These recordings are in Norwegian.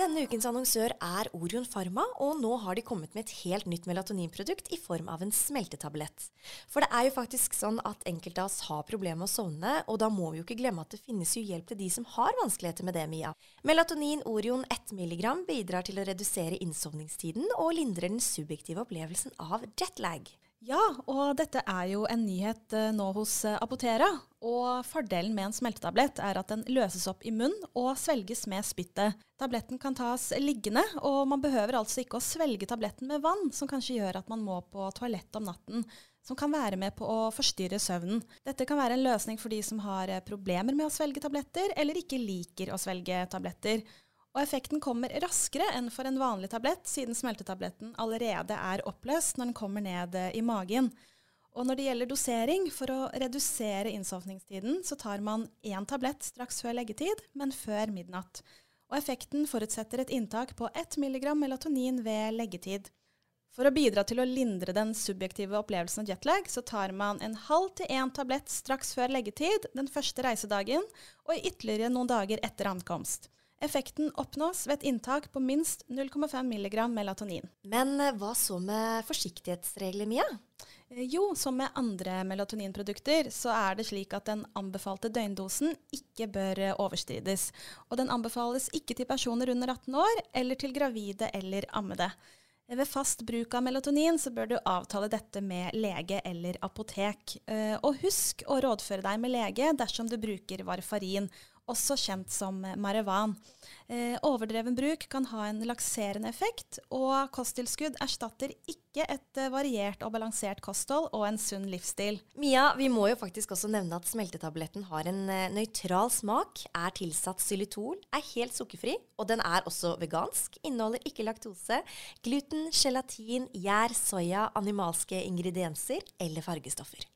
Denne ukens annonsør er Orion Pharma, og nå har de kommet med et helt nytt melatoninprodukt i form av en smeltetablett. For det er jo faktisk sånn at enkelte av oss har problemer med å sovne, og da må vi jo ikke glemme at det finnes jo hjelp til de som har vanskeligheter med det, Mia. Melatonin Orion 1 mg bidrar til å redusere innsovningstiden og lindrer den subjektive opplevelsen av jetlag. Ja, og dette er jo en nyhet eh, nå hos eh, Apotera. Og fordelen med en smeltetablett er at den løses opp i munn og svelges med spyttet. Tabletten kan tas liggende, og man behøver altså ikke å svelge tabletten med vann, som kanskje gjør at man må på toalett om natten. Som kan være med på å forstyrre søvnen. Dette kan være en løsning for de som har eh, problemer med å svelge tabletter, eller ikke liker å svelge tabletter. Og effekten kommer raskere enn for en vanlig tablett, siden smeltetabletten allerede er oppløst når den kommer ned eh, i magen. Og når det gjelder dosering, for å redusere innsovningstiden, så tar man én tablett straks før leggetid, men før midnatt. Og effekten forutsetter et inntak på 1 mg melatonin ved leggetid. For å bidra til å lindre den subjektive opplevelsen av jetlag, så tar man en halv til én tablett straks før leggetid den første reisedagen, og ytterligere noen dager etter ankomst. Effekten oppnås ved et inntak på minst 0,5 mg melatonin. Men eh, hva så med forsiktighetsregler, Mia? Eh, jo, som med andre melatoninprodukter, så er det slik at den anbefalte døgndosen ikke bør eh, overstrides. Og den anbefales ikke til personer under 18 år, eller til gravide eller ammede. Ved fast bruk av melatonin så bør du avtale dette med lege eller apotek. Og husk å rådføre deg med lege dersom du bruker varfarin også kjent som Marevan. Eh, overdreven bruk kan ha en lakserende effekt, og kosttilskudd erstatter ikke et eh, variert og balansert kosthold og en sunn livsstil. Mia, vi må jo faktisk også nevne at smeltetabletten har en eh, nøytral smak, er tilsatt xylitol, er helt sukkerfri, og den er også vegansk. Inneholder ikke laktose, gluten, gelatin, gjær, soya, animalske ingredienser eller fargestoffer.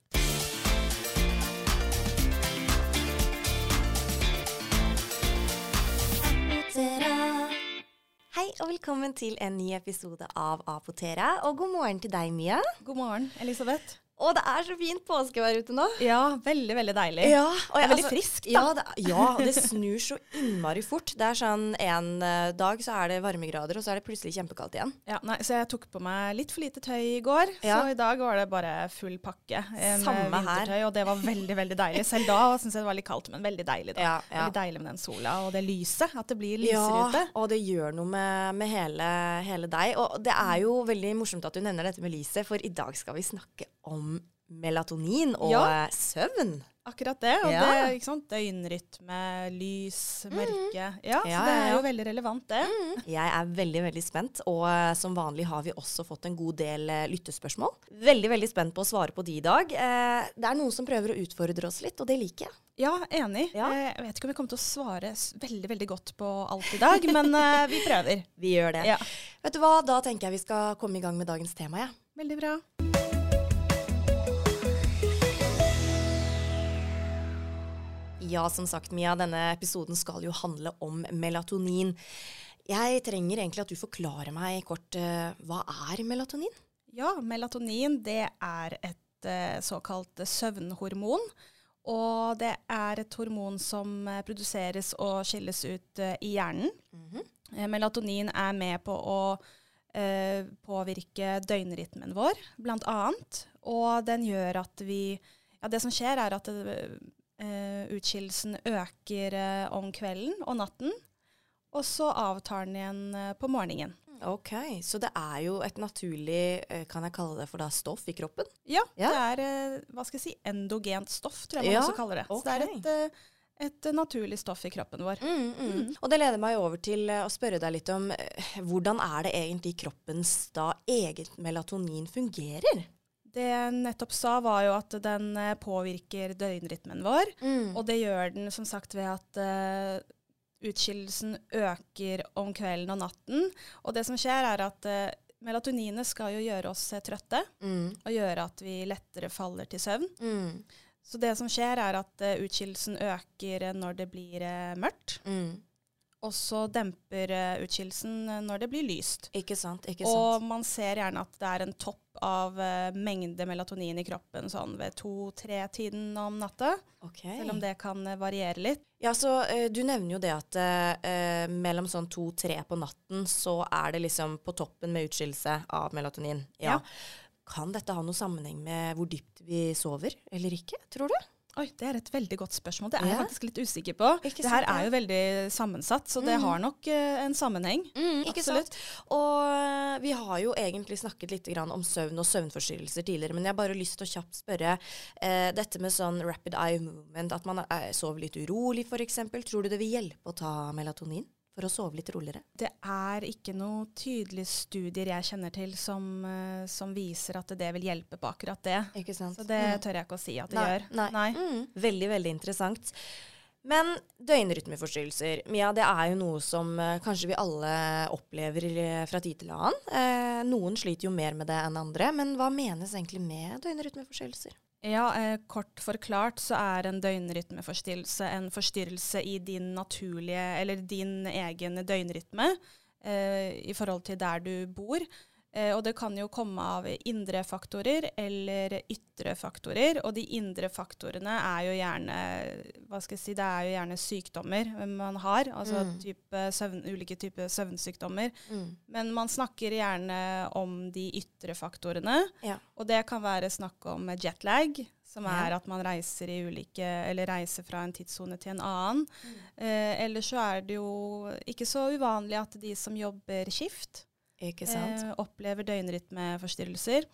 Hei og velkommen til en ny episode av Apotera. Og god morgen til deg, Mia. God morgen, Elisabeth. Og det er så fint påskevær ute nå. Ja, veldig, veldig deilig. Ja, og jeg, veldig altså, friskt, da. Ja det, ja det, snur så innmari fort. Det er sånn en uh, dag så er det varmegrader, og så er det plutselig kjempekaldt igjen. Ja, nei, Så jeg tok på meg litt for lite tøy i går, ja. så i dag var det bare full pakke. En, Samme her. Og det var veldig, veldig deilig. Selv da syns jeg det var litt kaldt, men veldig deilig. da. Ja. Veldig deilig med den sola og det lyset. At det blir lysere ute. Ja, og det gjør noe med, med hele, hele deg. Og det er jo veldig morsomt at du nevner dette med lyset, for i dag skal vi snakke om melatonin og ja. søvn. Akkurat det. Og ja. det, ikke sant? døgnrytme, lys, mørke. Mm. Ja, ja, så det er jo veldig relevant, det. Mm. Jeg er veldig, veldig spent. Og uh, som vanlig har vi også fått en god del uh, lyttespørsmål. Veldig, veldig spent på å svare på de i dag. Det er noen som prøver å utfordre oss litt, og det liker jeg. Ja, enig. Ja. Jeg vet ikke om vi kommer til å svare veldig veldig godt på alt i dag, men vi prøver. Vi gjør det. Ja. Vet du hva, Da tenker jeg vi skal komme i gang med dagens tema. Ja. Veldig bra. Ja, som sagt, Mia, denne episoden skal jo handle om melatonin. Jeg trenger egentlig at du forklarer meg kort uh, hva er melatonin? Ja, melatonin det er et uh, såkalt søvnhormon. Og det er et hormon som uh, produseres og skilles ut i hjernen. Mm -hmm. melatonin er med på å påvirke døgnrytmen vår, blant annet. Og den gjør at vi Ja, det som skjer, er at Uh, utskillelsen øker eh, om kvelden og natten, og så avtar den igjen uh, på morgenen. Ok, Så det er jo et naturlig, kan jeg kalle det for da, stoff i kroppen? Ja, ja. det er hva skal jeg si, endogent stoff, tror jeg man ja, også kaller det. Okay. Så det er et, et, naturlig stoff i kroppen vår. Mm, mm. Mm. Og det leder meg over til å spørre deg litt om hvordan er det egentlig kroppens da eget melatonin fungerer? Det jeg nettopp sa, var jo at den eh, påvirker døgnrytmen vår. Mm. Og det gjør den som sagt ved at uh, utskillelsen øker om kvelden og natten. Og det som skjer, er at uh, melatoninet skal jo gjøre oss trøtte. Mm. Og gjøre at vi lettere faller til søvn. Mm. Så det som skjer, er at uh, utskillelsen øker når det blir mørkt. Mm. Og så demper uh, utskillelsen når det blir lyst. Ikke sant, ikke sant. Og man ser gjerne at det er en topp av uh, mengde melatonin i kroppen sånn ved to-tre-tiden om natta. Okay. Selv om det kan uh, variere litt. Ja, så eh, Du nevner jo det at eh, mellom sånn to-tre på natten så er det liksom på toppen med utskillelse av melatonin. Ja. Ja. Kan dette ha noe sammenheng med hvor dypt vi sover eller ikke, tror du? Oi, Det er et veldig godt spørsmål. Det er jeg Ja. faktisk litt usikker på. Det her er jo veldig sammensatt, så det Mm. har nok uh, en sammenheng. ikke Absolutt. Og eh, vi har jo egentlig snakket litt grann om søvn og søvnforstyrrelser tidligere, men jeg har bare lyst til å kjapt spørre uh, dette med sånn rapid eye movement, at man er, sover litt urolig f.eks. Tror du det vil hjelpe å ta melatonin for å sove litt roligere? Det er ikke noen tydelige studier jeg kjenner til som, eh, som viser at det vil hjelpe på akkurat det. Ikke sant? Så det Mm. tør jeg ikke å si at det Nei, gjør. nei. Mm. Veldig, veldig interessant. Men døgnrytmeforstyrrelser, Mia, det er jo noe som eh, kanskje vi alle opplever eh, fra tid til annen. Eh, noen sliter jo mer med det enn andre, men hva menes egentlig med døgnrytmeforstyrrelser? Ja, eh, Kort forklart så er en døgnrytmeforstyrrelse en forstyrrelse i din naturlige, eller din egen døgnrytme eh, i forhold til der du bor. Eh, og det kan jo komme av indre faktorer eller ytre faktorer. Og de indre faktorene er jo gjerne hva skal jeg si, det er jo gjerne sykdommer man har. Altså Mm. type søvn, ulike typer søvnsykdommer. Mm. Men man snakker gjerne om de ytre faktorene. Ja. Og det kan være snakk om jetlag, som er at man reiser i ulike Eller reiser fra en tidssone til en annen. Mm. Eh, eller så er det jo ikke så uvanlig at de som jobber skift, opplever døgnrytmeforstyrrelser.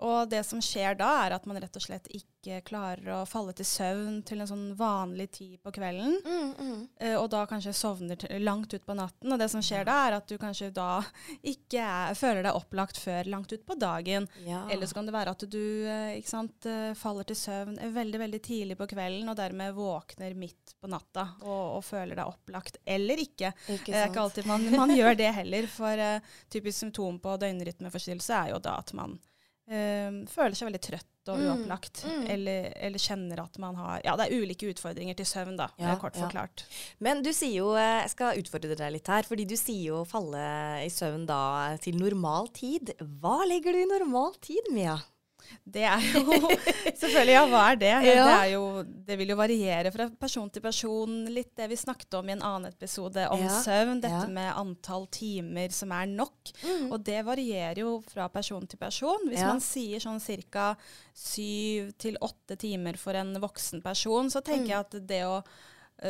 Og det som skjer da, er at man rett og slett ikke klarer å falle til søvn til en sånn vanlig tid på kvelden. Mm, mm. Eh, og da kanskje sovner langt ut på natten. Og det som skjer da, er at du kanskje da ikke er, føler deg opplagt før langt ut på dagen. Ja. Eller så kan det være at du eh, sant, eh, faller til søvn veldig veldig tidlig på kvelden, og dermed våkner midt på natta og, og føler deg opplagt. Eller ikke. Ikke Det er ikke alltid man, man gjør det heller. For uh, typisk symptom på døgnrytmeforstyrrelse er jo da at man eh, føler seg veldig trøtt og Mm, uopplagt. mm. Eller, eller kjenner at man har Ja, det er ulike utfordringer til søvn, da, Ja, kort ja. forklart. Men du sier jo, eh, jeg skal utfordre deg litt her, fordi du sier jo falle i søvn da til normal tid. Hva legger du i normal tid, Mia? Det er jo Selvfølgelig, ja, hva er det? Ja. Det, er jo, det vil jo variere fra person til person. Litt det vi snakket om i en annen episode om Ja, søvn. Dette med antall timer som er nok. Mm. Og det varierer jo fra person til person. Hvis man sier sånn ca. syv til åtte timer for en voksen person, så tenker Mm. jeg at det å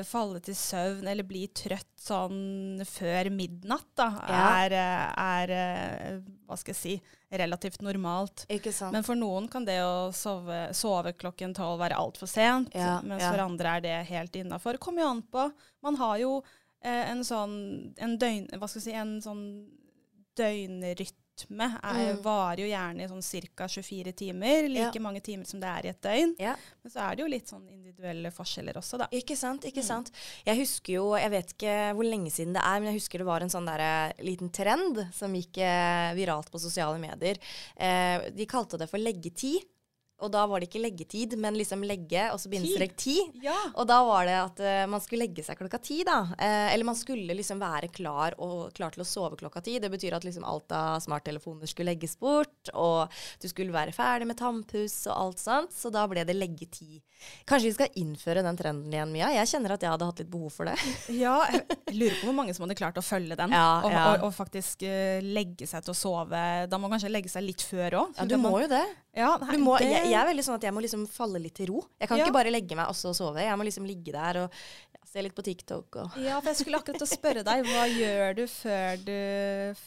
falle til søvn eller bli trøtt sånn før midnatt, da, er, eh, er eh, hva skal jeg si, relativt normalt. Men for noen kan det å sove, sove klokken tolv være altfor sent, Ja, mens ja. for andre er det helt innafor. Kommer jo an på. Man har jo eh, en sånn en døgn, hva skal jeg si, en sånn døgnrytme. Er, Mm. Varer jo gjerne i sånn ca. 24 timer, like Ja. mange timer som det er i et døgn. Ja. Men så er det jo litt sånn individuelle forskjeller også, da. Ikke sant, ikke Mm. sant. Jeg husker jo, jeg vet ikke hvor lenge siden det er, men jeg husker det var en sånn der, eh, liten trend som gikk eh, viralt på sosiale medier. Eh, de kalte det for leggetid. Og da var det ikke leggetid, men liksom legge, og så bindestrek ti. Ja. Og da var det at uh, man skulle legge seg klokka ti, da. Uh, eller man skulle liksom være klar og klar til å sove klokka ti. Det betyr at liksom alt av smarttelefoner skulle legges bort, og du skulle være ferdig med tannpuss og alt sånt. Så da ble det leggetid. Kanskje vi skal innføre den trenden igjen, Mia? Jeg kjenner at jeg hadde hatt litt behov for det. Ja, jeg lurer på hvor mange som hadde klart å følge den. Ja, og, ja. og, og faktisk uh, legge seg til å sove. Da må man kanskje legge seg litt før òg. Ja, du må jo det. Ja, nei, Du må, det- jeg, jeg er veldig sånn at jeg må liksom falle litt til ro. Jeg kan Ja. ikke bare legge meg og så sove. Jeg må liksom ligge der og ja, se litt på TikTok og Ja, for jeg skulle akkurat å spørre deg, hva gjør du før du,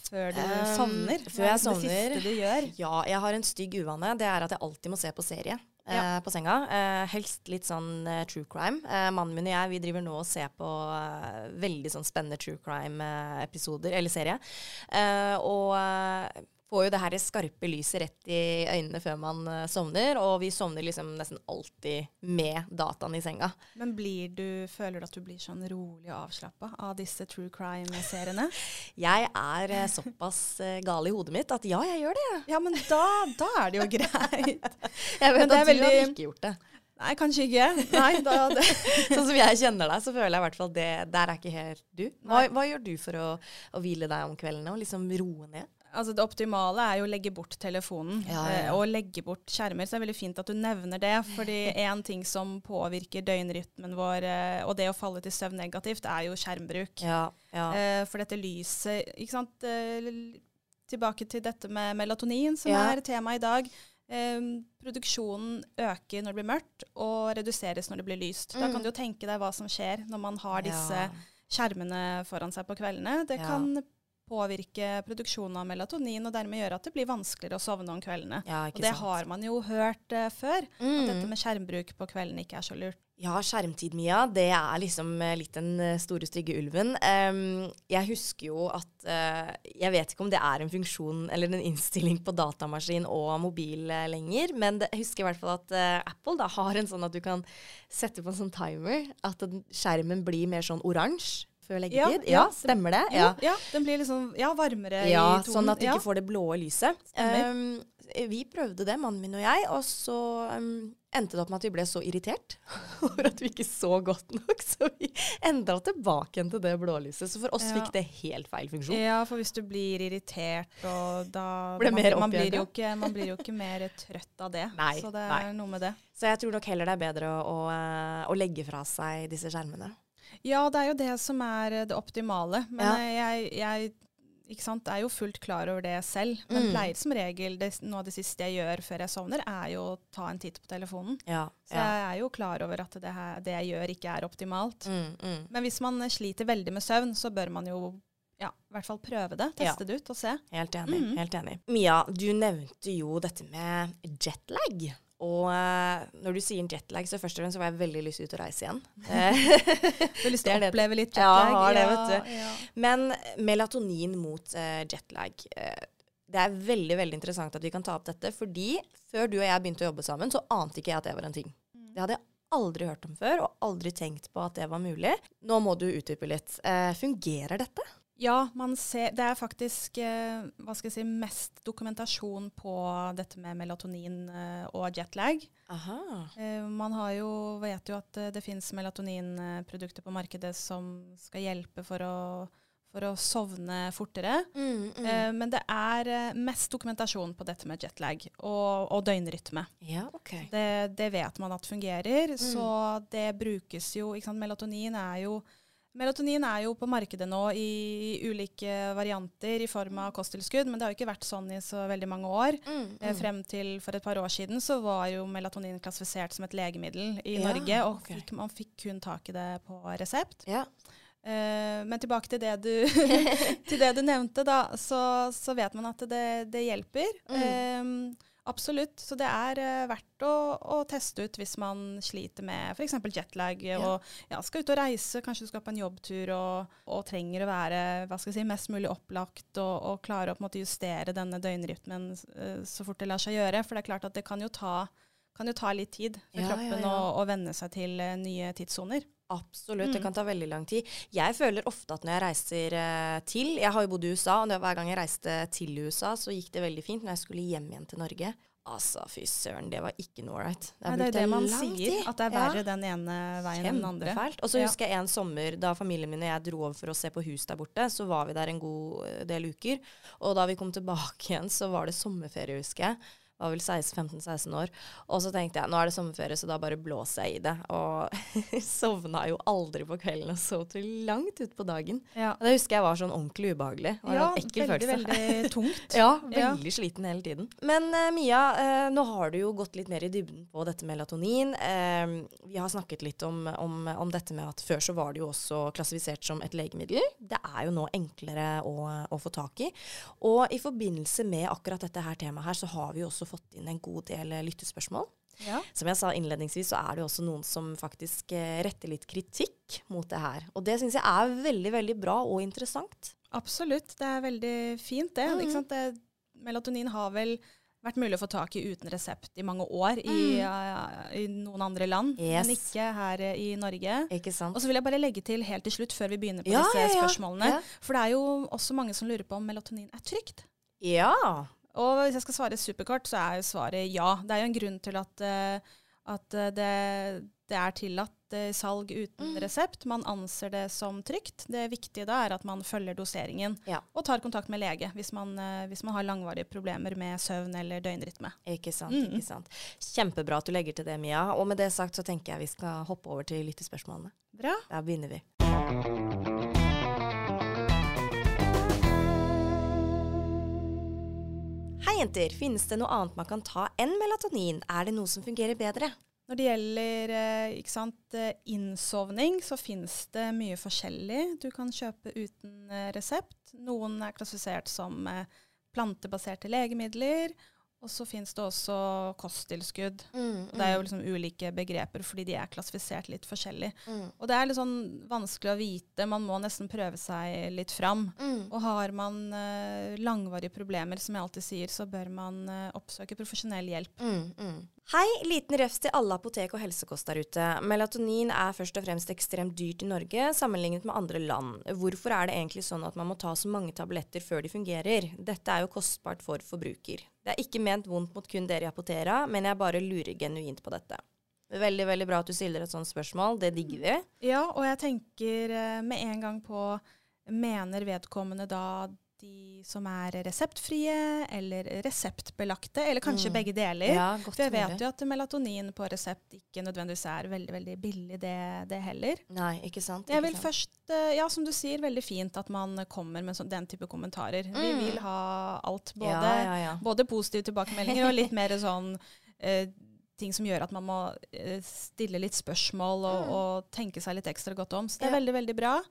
før du Um, sovner? før er Det sovner? siste du gjør? Ja, jeg har en stygg uvane. Det er at jeg alltid må se på serie eh, Ja. på senga. Eh, helst litt sånn eh, true crime. Eh, mannen min og jeg vi driver nå og ser på eh, veldig sånn spennende true crime-episoder, eller serie. Eh, og eh, får jo det her skarpe lyset rett i øynene før man eh, sovner. Og vi sovner liksom nesten alltid med dataen i senga. Men blir du, føler du at du blir sånn rolig og avslappa av disse true crime-seriene? Jeg er eh, såpass eh, gal i hodet mitt at ja, jeg gjør det. Ja, men da, da er det jo greit. Jeg vet at du veldig- hadde ikke gjort det. Nei, kanskje ikke. Nei, da. Sånn som jeg kjenner deg, så føler jeg i hvert fall det der er ikke helt du. Hva, hva gjør du for å, å hvile deg om kveldene og liksom roe ned? Altså Det optimale er jo å legge bort telefonen Ja, ja, ja. eh, og legge bort skjermer. Så det er veldig fint at du nevner det. fordi en ting som påvirker døgnrytmen vår, eh, og det å falle til søvn negativt, er jo skjermbruk. Eh, for dette lyset ikke sant? Tilbake til dette med melatonin, som er tema i dag. Um, produksjonen øker når det blir mørkt, og reduseres når det blir lyst. Da Mm. kan du jo tenke deg hva som skjer når man har disse skjermene foran seg på kveldene. Det kan påvirke produksjonen av melatonin, og dermed gjøre at det blir vanskeligere å sovne om kveldene. ja, Og det sant. har man jo hørt uh, før, at Mm. dette med skjermbruk på kvelden ikke er så lurt. Ja, skjermtid, Mia, det er liksom eh, litt den eh, store, stygge ulven. Um, jeg husker jo at uh, Jeg vet ikke om det er en funksjon eller en innstilling på datamaskin og mobil uh, lenger, men det, jeg husker i hvert fall at uh, Apple da har en sånn at du kan sette på en sånn timer. At den, skjermen blir mer sånn oransje før leggetid. Ja, Ja, stemmer det? Ja. ja, den blir liksom ja, varmere i tonen. sånn at du ikke får det blå lyset. Um, vi prøvde det, mannen min og jeg, og så um, endte det opp med at vi ble så irritert over at vi ikke så godt nok, så vi endra tilbake igjen til det blålyset. Så for oss Ja. fikk det helt feil funksjon. Ja, for hvis du blir irritert, og da man, man, blir ikke, man blir jo ikke mer trøtt av det. Nei, så det nei. er noe med det. Så jeg tror nok heller det er bedre å, å, eh, å legge fra seg disse skjermene. Ja, det er jo det som er eh, det optimale. Men Ja. eh, jeg, jeg sant, er jo fullt klar over det selv. Men Mm. pleier som regel, det, noe av det siste jeg gjør før jeg sovner, er jo å ta en titt på telefonen. Ja, Så ja. jeg er jo klar over at det, her, det jeg gjør, ikke er optimalt. Mm, mm. Men hvis man sliter veldig med søvn, så bør man jo ja, i hvert fall prøve det. Teste det ut og se. Helt enig. Mhm. helt enig. Mia, du nevnte jo dette med jetlag. Og uh, når du sier jetlag, så først og fremst så var jeg veldig lyst ut å reise igjen. Eh, Du har lyst til å oppleve litt Ja, jetlag? har det, vet du. Ja. Men melatonin mot uh, jetlag. Uh, det er veldig veldig interessant at vi kan ta opp dette, fordi før du og jeg begynte å jobbe sammen, så ante ikke jeg at det var en ting. Det hadde jeg aldri hørt om før, og aldri tenkt på at det var mulig. Nå må du utdype litt. Eh, fungerer dette? Ja, man ser, det er faktisk eh, hva skal jeg si, mest dokumentasjon på dette med melatonin eh, og jetlag. Aha. Eh, man har jo, vet jo at det finnes melatoninprodukter på markedet som skal hjelpe for å, for å sovne fortere. Mm, mm. Eh, men det er mest dokumentasjon på dette med jetlag og, og døgnrytme. ja, okay. Det, det vet man at fungerer, Mm. så det brukes jo? Melatonin er jo Melatonin er jo på markedet nå i ulike varianter i form av kosttilskudd, men det har jo ikke vært sånn i så veldig mange år. Mm, Eh, mm. Frem til for et par år siden så var jo melatonin klassifisert som et legemiddel i Ja, Norge, og okay. fikk, man fikk kun tak i det på resept. Ja. Uh, men tilbake til det du, til det du nevnte, da, så, så vet man at det, det hjelper. Mm. Eh, absolutt. Så det er uh, verdt å, å teste ut hvis man sliter med f.eks. jetlag Ja. og ja, skal ut og reise, kanskje du skal på en jobbtur og, og trenger å være hva skal jeg si, mest mulig opplagt og, og klare å måte justere denne døgnrytmen uh, så fort det lar seg gjøre. For det er klart at det kan jo ta, kan jo ta litt tid for Ja, kroppen å venne seg til uh, nye tidssoner. Absolutt, det Mm. kan ta veldig lang tid. Jeg føler ofte at når jeg reiser eh, til Jeg har jo bodd i USA, og hver gang jeg reiste til USA, så gikk det veldig fint. Når jeg skulle hjem igjen til Norge Altså, fy søren, det var ikke noe ålreit. Det er jo det man sier, at det er verre Ja. den ene veien enn den andre. Og så husker jeg en sommer da familien min og jeg dro over for å se på hus der borte. Så var vi der en god eh, del uker. Og da vi kom tilbake igjen, så var det sommerferie, husker jeg. Var vel 15-16 år. Og så tenkte jeg nå er det sommerferie, så da bare blåser jeg i det. Og sovna jo aldri på kvelden og sov til langt utpå dagen. Ja, Og det husker jeg var sånn ordentlig ubehagelig. Var ja en ekkel veldig, følelse. veldig tungt. Ja, Ja. veldig sliten hele tiden. Men uh, Mia, uh, nå har du jo gått litt mer i dybden på dette med melatonin. Uh, vi har snakket litt om, om, om dette med at før så var det jo også klassifisert som et legemiddel. Det er jo nå enklere å, å få tak i. Og i forbindelse med akkurat dette her temaet her, så har vi jo også fått inn en god del eh, lyttespørsmål. Ja. Som jeg sa innledningsvis, så er det jo også noen som faktisk eh, retter litt kritikk mot det her. Og det syns jeg er veldig, veldig bra og interessant. Absolutt. Det er veldig fint, det. Mm. Det. Melatonin har vel vært mulig å få tak i uten resept i mange år i, uh, i noen andre land, Mm. Yes. men ikke her uh, i Norge. Ikke sant? Og så vil jeg bare legge til helt til slutt, før vi begynner på Ja, disse ja, ja. spørsmålene. For det er jo også mange som lurer på om melatonin er trygt. Ja. Og hvis jeg skal svare superkort, så er jo svaret ja. Det er jo en grunn til at, eh, at eh, det, det er tillatt eh, salg uten Mm. resept. Man anser det som trygt. Det viktige da er at man følger doseringen Ja. og tar kontakt med lege hvis man, hvis man har langvarige problemer med søvn eller døgnrytme. Ikke sant, Mm. ikke sant. Kjempebra at du legger til det, Mia. Og med det sagt så tenker jeg vi skal hoppe over til lyttespørsmålene. Bra. Da begynner vi. Hei, jenter. Finnes det noe annet man kan ta enn melatonin? Er det noe som fungerer bedre? Når det gjelder eh, sant, eh, innsovning, så finnes det mye forskjellig du kan kjøpe uten eh, resept. Noen er klassifisert som plantebaserte legemidler, og så finnes det også kosttilskudd. Mm, Det er jo liksom ulike begreper fordi de er klassifisert litt forskjellig. mm, Og det er litt sånn vanskelig å vite, man må nesten prøve seg litt fram. mm. Og har man uh, langvarige problemer, som jeg alltid sier, så bør man uh, oppsøke profesjonell hjelp. Hei, liten refs til alle apotek og helsekost der ute. Melatonin er først og fremst ekstremt dyrt i Norge sammenlignet med andre land. Hvorfor er det egentlig sånn at man må ta så mange tabletter før de fungerer? Dette er jo kostbart for forbruker. Det er ikke ment vondt mot kun dere i Apotera, men jeg bare lurer genuint på dette. Veldig, veldig bra at du stiller et sånt spørsmål. Det digger vi. Ja, og jeg tenker eh, med en gang på Mener vedkommende da de som er reseptfrie eller reseptbelagte, eller kanskje Mm. begge deler? Ja, For jeg vet jo at melatonin på resept ikke nødvendigvis er veldig veldig billig, det, det heller. Nei, ikke sant. Jeg ikke vil sant. først, eh, ja som du sier, veldig fint at man kommer med så, den type kommentarer. Vi Mm. vil ha alt, både, ja, ja, både positive tilbakemeldinger og litt mer sånn eh, ting som gjør at man må eh, stille litt spørsmål og, Mm. og tenke seg litt ekstra godt om. Så det er veldig, veldig bra.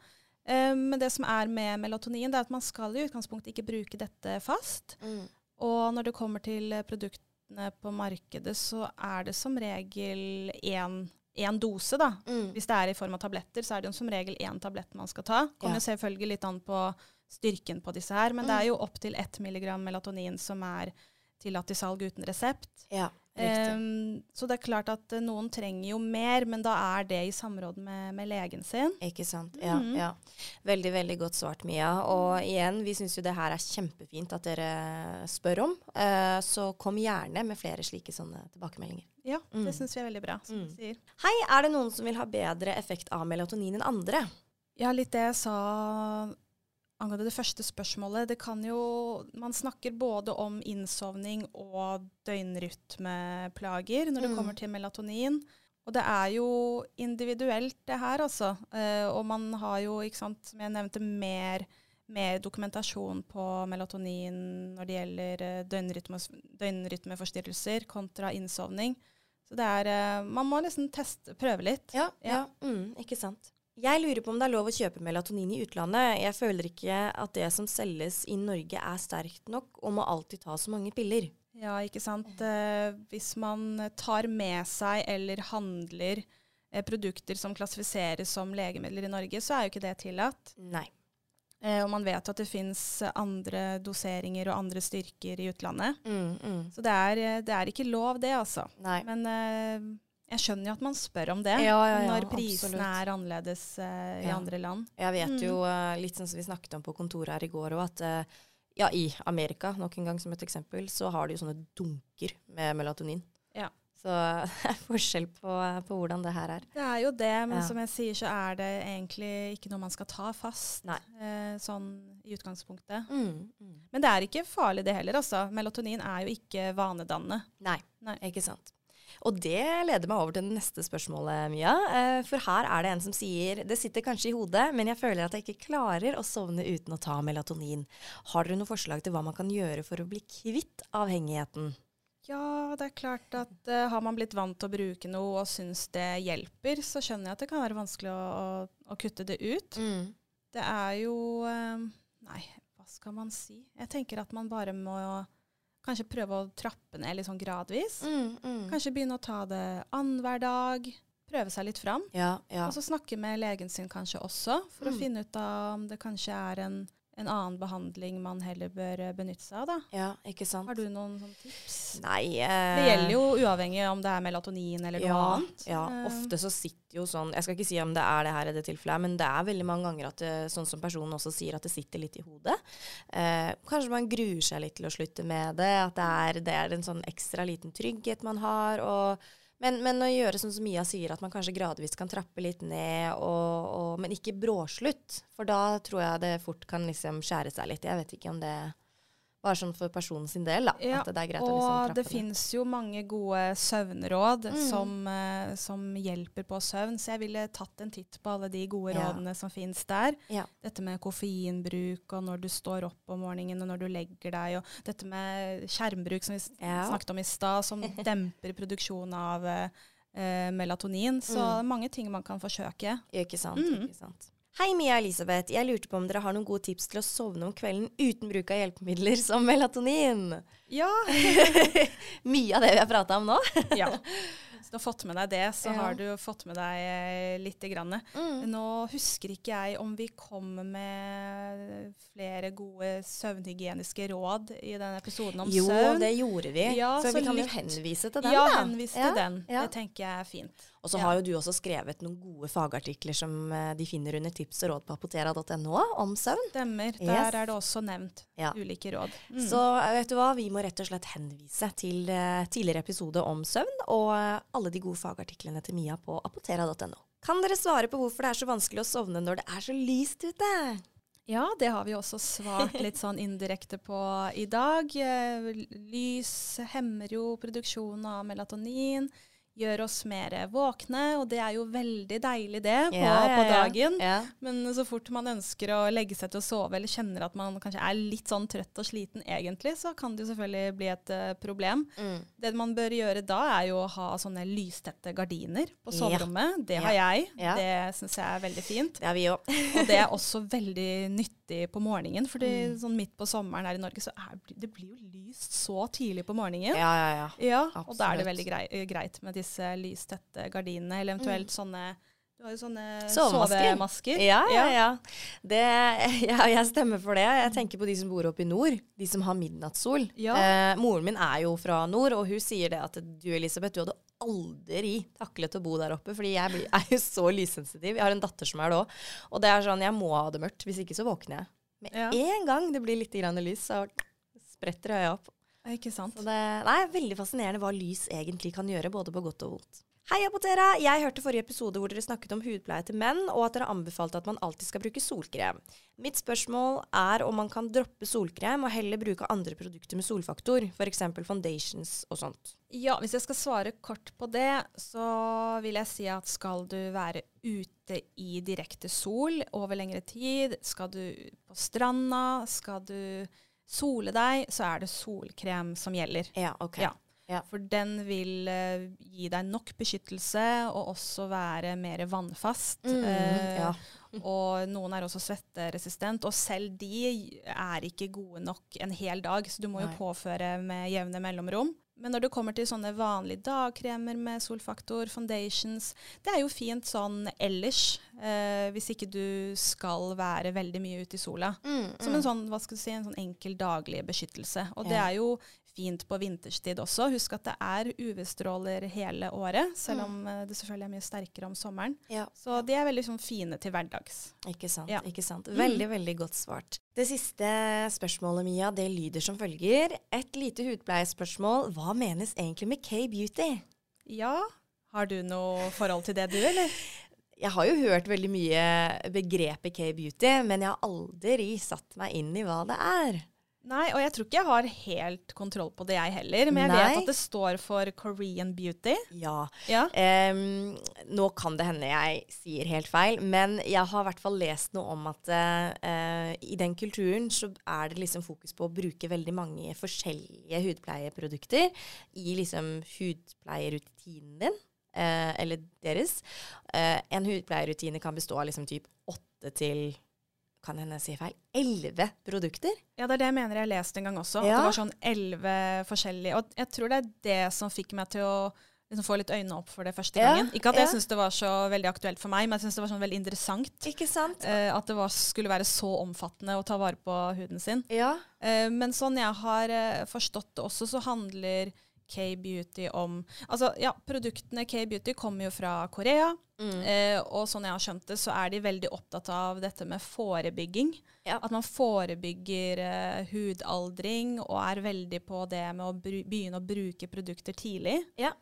Eh, men det som er med melatonin, det er at man skal i utgangspunktet ikke bruke dette fast. Mm. Og når det kommer til produktene på markedet, så er det som regel én dose, da. Mm. Hvis det er i form av tabletter, så er det som regel én tablett man skal ta. Kommer Ja. selvfølgelig litt an på styrken på disse her, men det Mm. er jo opptil ett milligram melatonin som er tillatt i salg uten resept. Ja, Ehm, så det er klart at eh, noen trenger jo mer, men da er det i samråd med, med legen sin. Ikke sant. Ja, mm. ja. Veldig, veldig godt svart, Mia. Og igjen, vi syns jo det her er kjempefint at dere spør om. Uh, så kom gjerne med flere slike sånne tilbakemeldinger. Ja, Mm. det syns vi er veldig bra, som Mm. du sier. Hei, er det noen som vil ha bedre effekt av melatonin enn andre? Ja, litt det jeg sa angående det første spørsmålet. Det kan jo Man snakker både om innsovning og døgnrytmeplager når det Mm. kommer til melatonin. Og det er jo individuelt, det her, altså. Eh, og man har jo, ikke sant, som jeg nevnte, mer, mer dokumentasjon på melatonin når det gjelder eh, døgnrytme, døgnrytmeforstyrrelser kontra innsovning. Så det er eh, Man må liksom teste, prøve litt. Ja, ja. Ja. Mm, ikke sant. Jeg lurer på om det er lov å kjøpe melatonin i utlandet. Jeg føler ikke at det som selges i Norge er sterkt nok, og må alltid ta så mange piller. Ja, ikke sant. Eh, hvis man tar med seg eller handler eh, produkter som klassifiseres som legemidler i Norge, så er jo ikke det tillatt. Nei. Eh, og man vet at det fins andre doseringer og andre styrker i utlandet. Mm, mm. Så det er, eh, det er ikke lov, det, altså. Nei. Men eh, jeg skjønner jo at man spør om det Ja, ja, ja, når prisene er annerledes uh, i andre land. Jeg vet jo uh, litt sånn som vi snakket om på kontoret her i går, at uh, ja, i Amerika, nok en gang som et eksempel, så har de jo sånne dunker med melatonin. Ja. Så det er forskjell på, på hvordan det her er. Det er jo det, men som jeg sier, så er det egentlig ikke noe man skal ta fast eh, sånn i utgangspunktet. Mm, mm. Men det er ikke farlig det heller, altså. Melatonin er jo ikke vanedannende. Nei, Nei. ikke sant. Og det leder meg over til det neste spørsmålet, Mia. Eh, For her er det en som sier det sitter kanskje i hodet, men jeg føler at jeg ikke klarer å sovne uten å ta melatonin. Har dere noe forslag til hva man kan gjøre for å bli kvitt avhengigheten? Ja, det er klart at uh, har man blitt vant til å bruke noe og syns det hjelper, så skjønner jeg at det kan være vanskelig å, å, å kutte det ut. Mm. Det er jo uh, Nei, hva skal man si? Jeg tenker at man bare må kanskje prøve å trappe ned litt sånn gradvis. Mm, mm. Kanskje begynne å ta det annenhver dag. Prøve seg litt fram. Ja, ja. Og så snakke med legen sin kanskje også, for å Mm. finne ut av om det kanskje er en, en annen behandling man heller bør eh, benytte seg av. da. ja, ikke sant. Har du noen tips? Nei eh, Det gjelder jo uavhengig om det er melatonin eller noe ja, annet. Ja, Eh, ofte så sitter jo sånn Jeg skal ikke si om det er det her i det tilfellet, men det er veldig mange ganger at det, sånn som personen også sier, at det sitter litt i hodet. Eh, kanskje man gruer seg litt til å slutte med det, at det er, det er en sånn ekstra liten trygghet man har. og Men, men å gjøre sånn som Mia sier, at man kanskje gradvis kan trappe litt ned, og, og, men ikke bråslutt. For da tror jeg det fort kan liksom skjære seg litt. Jeg vet ikke om det bare sånn for personen sin del, da. Ja, at det er greit å og liksom det fins jo mange gode søvnråd Mm. som, uh, som hjelper på søvn, så jeg ville tatt en titt på alle de gode Ja. rådene som fins der. Ja. Dette med koffeinbruk, og når du står opp om morgenen, og når du legger deg, og dette med skjermbruk, som vi snakket om i stad, som demper produksjonen av eh, melatonin. Så Mm. mange ting man kan forsøke. Ikke sant, Mm. ikke sant. Hei, Mia Elisabeth. Jeg lurte på om dere har noen gode tips til å sovne om kvelden uten bruk av hjelpemidler som melatonin? Ja, Mye av det vi har prata om nå. ja. Hvis du har fått med deg det, så Ja. har du fått med deg eh, lite grann. Mm. Nå husker ikke jeg om vi kom med flere gode søvnhygieniske råd i den episoden om Jo, søvn. det gjorde vi. Ja, så, så vi kan jo henvise til den, ja, da. henvis Ja, til den. Det tenker jeg er fint. Og så Ja. har jo du også skrevet noen gode fagartikler som eh, de finner under tips og råd på apotera.no om søvn. Stemmer. Der Yes. er det også nevnt Ja. ulike råd. Mm. Så eh, vet du hva, vi må rett og slett henvise til eh, tidligere episode om søvn og alle de gode fagartiklene til Mia på apotera.no. Kan dere svare på hvorfor det er så vanskelig å sovne når det er så lyst ute? Ja, det har vi også svart litt sånn indirekte på i dag. Lys hemmer jo produksjonen av melatonin, gjør oss mer våkne, og det er jo veldig deilig det på, på dagen. Ja. Men så fort man ønsker å legge seg til å sove, eller kjenner at man kanskje er litt sånn trøtt og sliten egentlig, så kan det jo selvfølgelig bli et uh, problem. Mm. Det man bør gjøre da, er jo å ha sånne lystette gardiner på Ja. soverommet. Det har jeg. Ja. Det syns jeg er veldig fint. Det har vi òg. Og det er også veldig nyttig på morgenen, fordi Mm. sånn midt på sommeren her i Norge, så er det blir jo lyst så tidlig på morgenen. Ja, ja, ja. Ja, og da er det veldig grei, eh, greit med disse lystette gardinene, eller eventuelt sånne Du har jo sånne Mm. Sovemasker. sovemasker. Ja, ja, ja. Det, ja, jeg stemmer for det. Jeg tenker på de som bor oppe i nord. De som har midnattssol. Ja. Eh, moren min er jo fra nord, og hun sier det at du Elisabeth, du hadde aldri taklet å bo der oppe, fordi jeg er jo så lyssensitiv. Jeg har en datter som er det òg. Og det er sånn, jeg må ha det mørkt, hvis ikke så våkner jeg. Med Ja. en gang det blir litt grann lys, så spretter øya opp. Ikke sant? Så det nei, veldig fascinerende hva lys egentlig kan gjøre, både på godt og vondt. Hei, Apotera! Jeg hørte forrige episode hvor dere snakket om hudpleie til menn, og at dere anbefalte at man alltid skal bruke solkrem. Mitt spørsmål er om man kan droppe solkrem og heller bruke andre produkter med solfaktor, f.eks. foundations og sånt. Ja, hvis jeg skal svare kort på det, så vil jeg si at skal du være ute i direkte sol over lengre tid, skal du på stranda, skal du sole deg, så er det solkrem som gjelder. Ja, ok. Ja. Ja. For den vil uh, gi deg nok beskyttelse, og også være mer vannfast. Mm, uh, ja. Og noen er også svetteresistent, og selv de er ikke gode nok en hel dag, så du må jo påføre med jevne mellomrom. Men når det kommer til sånne vanlige dagkremer med solfaktor, foundations, det er jo fint sånn ellers, eh, hvis ikke du skal være veldig mye ute i sola. Mm, Som en sånn, hva skal du si, en sånn enkel daglig beskyttelse. Og det er jo fint på vinterstid også. Husk at det er UV-stråler hele året, selv om eh, det selvfølgelig er mye sterkere om sommeren. ja. Så de er veldig sånn fine til hverdags. Ikke sant. Ja. Mm. ikke sant. Veldig, veldig godt svart. Det siste spørsmålet, Mia, det lyder som følger. Et lite hudpleiespørsmål. Hva menes egentlig med K-beauty? Ja, har du noe forhold til det du, eller? Jeg har jo hørt veldig mye begrepet K-beauty, men jeg har aldri satt meg inn i hva det er. Nei, og jeg tror ikke jeg har helt kontroll på det, jeg heller. Men jeg Nei. vet at det står for Korean beauty. Ja. Ja. Um, nå kan det hende jeg sier helt feil, men jeg har i hvert fall lest noe om at uh, i den kulturen så er det liksom fokus på å bruke veldig mange forskjellige hudpleieprodukter i liksom hudpleierutinen din, Uh, eller deres. Uh, en hudpleierrutine kan bestå av liksom typ åtte til kan hende jeg sier feil, elleve produkter. Ja, det er det jeg mener jeg leste en gang også. At det var sånn elleve forskjellige. Og jeg tror det er det som fikk meg til å liksom få litt øynene opp for det første Ja, gangen. Ikke at jeg ja. syns det var så veldig aktuelt for meg, men jeg syns det var sånn veldig interessant. Ikke sant? eh, at det var, skulle være så omfattende å ta vare på huden sin. Ja. Eh, men sånn jeg har eh, forstått det også, så handler K-beauty om Altså, ja, produktene K-beauty kommer jo fra Korea. Mm. Eh, og sånn jeg har skjønt det, så er de veldig opptatt av dette med forebygging. Ja. At man forebygger eh, hudaldring og er veldig på det med å begynne å bruke produkter tidlig. Ja.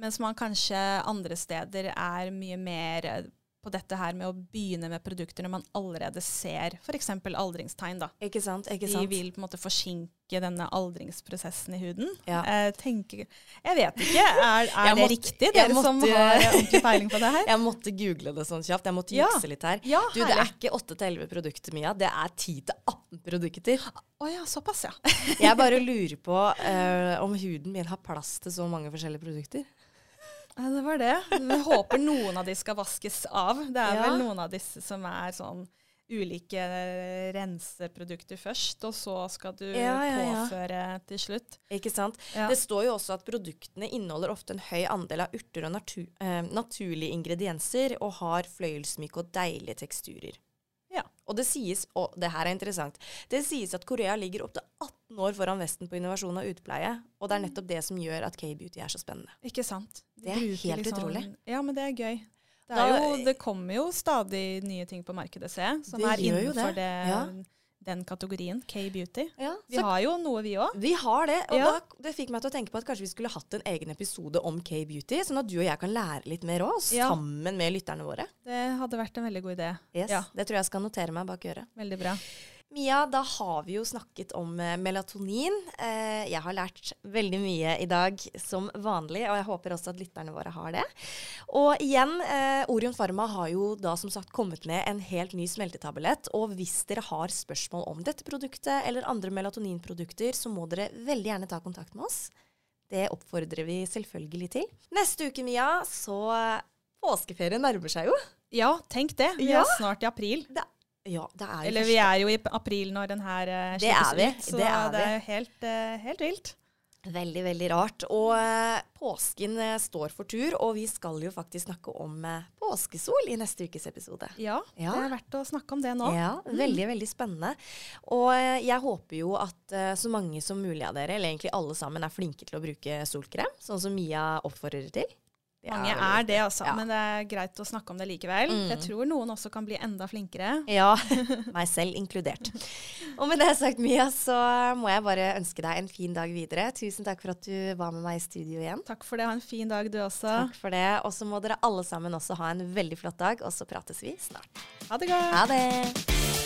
Mens man kanskje andre steder er mye mer eh, på dette her med å begynne med produkter når man allerede ser f.eks. aldringstegn. da. Ikke sant? ikke De sant? vil på en måte forsinke denne aldringsprosessen i huden. Ja. Jeg tenker, jeg vet ikke, er, er det måtte- riktig? dere Dere som har ordentlig peiling på det her? Jeg måtte google det sånn kjapt. Jeg måtte Ja. jukse litt her. Ja, Du, Det er ikke 8-11 produkter, Mia. Det er 10-18 produkter. Å ja, såpass, ja. Jeg bare lurer på uh, om huden min har plass til så mange forskjellige produkter. Ja, det var det. Vi håper noen av de skal vaskes av. Det er Ja. vel noen av disse som er sånn ulike renseprodukter først, og så skal du Ja, påføre til slutt. Ikke sant? Det står jo også at produktene inneholder ofte en høy andel av urter og natur, eh, naturlige ingredienser, og har fløyelsmyke og deilige teksturer. Og det sies, og det her er interessant, det sies at Korea ligger opptil 18 år foran Vesten på innovasjon av utpleie, og det er nettopp det som gjør at K-beauty er så spennende. Ikke sant? De Det er helt helt utrolig. Ja, men det er gøy. Det, Da- er jo, det kommer jo stadig nye ting på markedet, jeg, som er innenfor det, det, ja. Den kategorien, K-beauty. Ja, Vi har jo noe, vi òg. Vi har det, og Ja. da, det fikk meg til å tenke på at kanskje vi skulle hatt en egen episode om K-beauty, sånn at du og jeg kan lære litt mer òg, Ja. sammen med lytterne våre. Det hadde vært en veldig god idé. Yes, Ja. Det tror jeg skal notere meg bak øret. Veldig bra. Mia, da har vi jo snakket om eh, melatonin. Eh, jeg har lært veldig mye i dag som vanlig, og jeg håper også at lytterne våre har det. Og igjen, eh, Orion Pharma har jo da som sagt kommet med en helt ny smeltetablett. Og hvis dere har spørsmål om dette produktet eller andre melatoninprodukter, så må dere veldig gjerne ta kontakt med oss. Det oppfordrer vi selvfølgelig til. Neste uke, Mia, så påskeferie nærmer seg jo. Ja, tenk det. Vi Ja. er snart i april. Det, ja, det er jo Eller vi er jo i april når den her uh, er slippes ut, så det er det er helt, uh, helt vilt. Veldig, veldig rart. Og eh, påsken eh, står for tur, og vi skal jo faktisk snakke om eh, påskesol i neste ukes episode. Ja, Ja. det er verdt å snakke om det nå. Ja, veldig, veldig spennende. Og eh, jeg håper jo at eh, så mange som mulig av dere, eller egentlig alle sammen, er flinke til å bruke solkrem, sånn som Mia oppfordrer til. Mange veldig er det, altså. Ja. Men det er greit å snakke om det likevel. Mm. Jeg tror noen også kan bli enda flinkere. Ja, meg selv inkludert. Og med det sagt, Mia, så må jeg bare ønske deg en fin dag videre. Tusen takk for at du var med meg i studio igjen. Takk for det. Ha en fin dag, du også. Takk for det. Og så må dere alle sammen også ha en veldig flott dag, og så prates vi snart. Ha det godt. Ha det!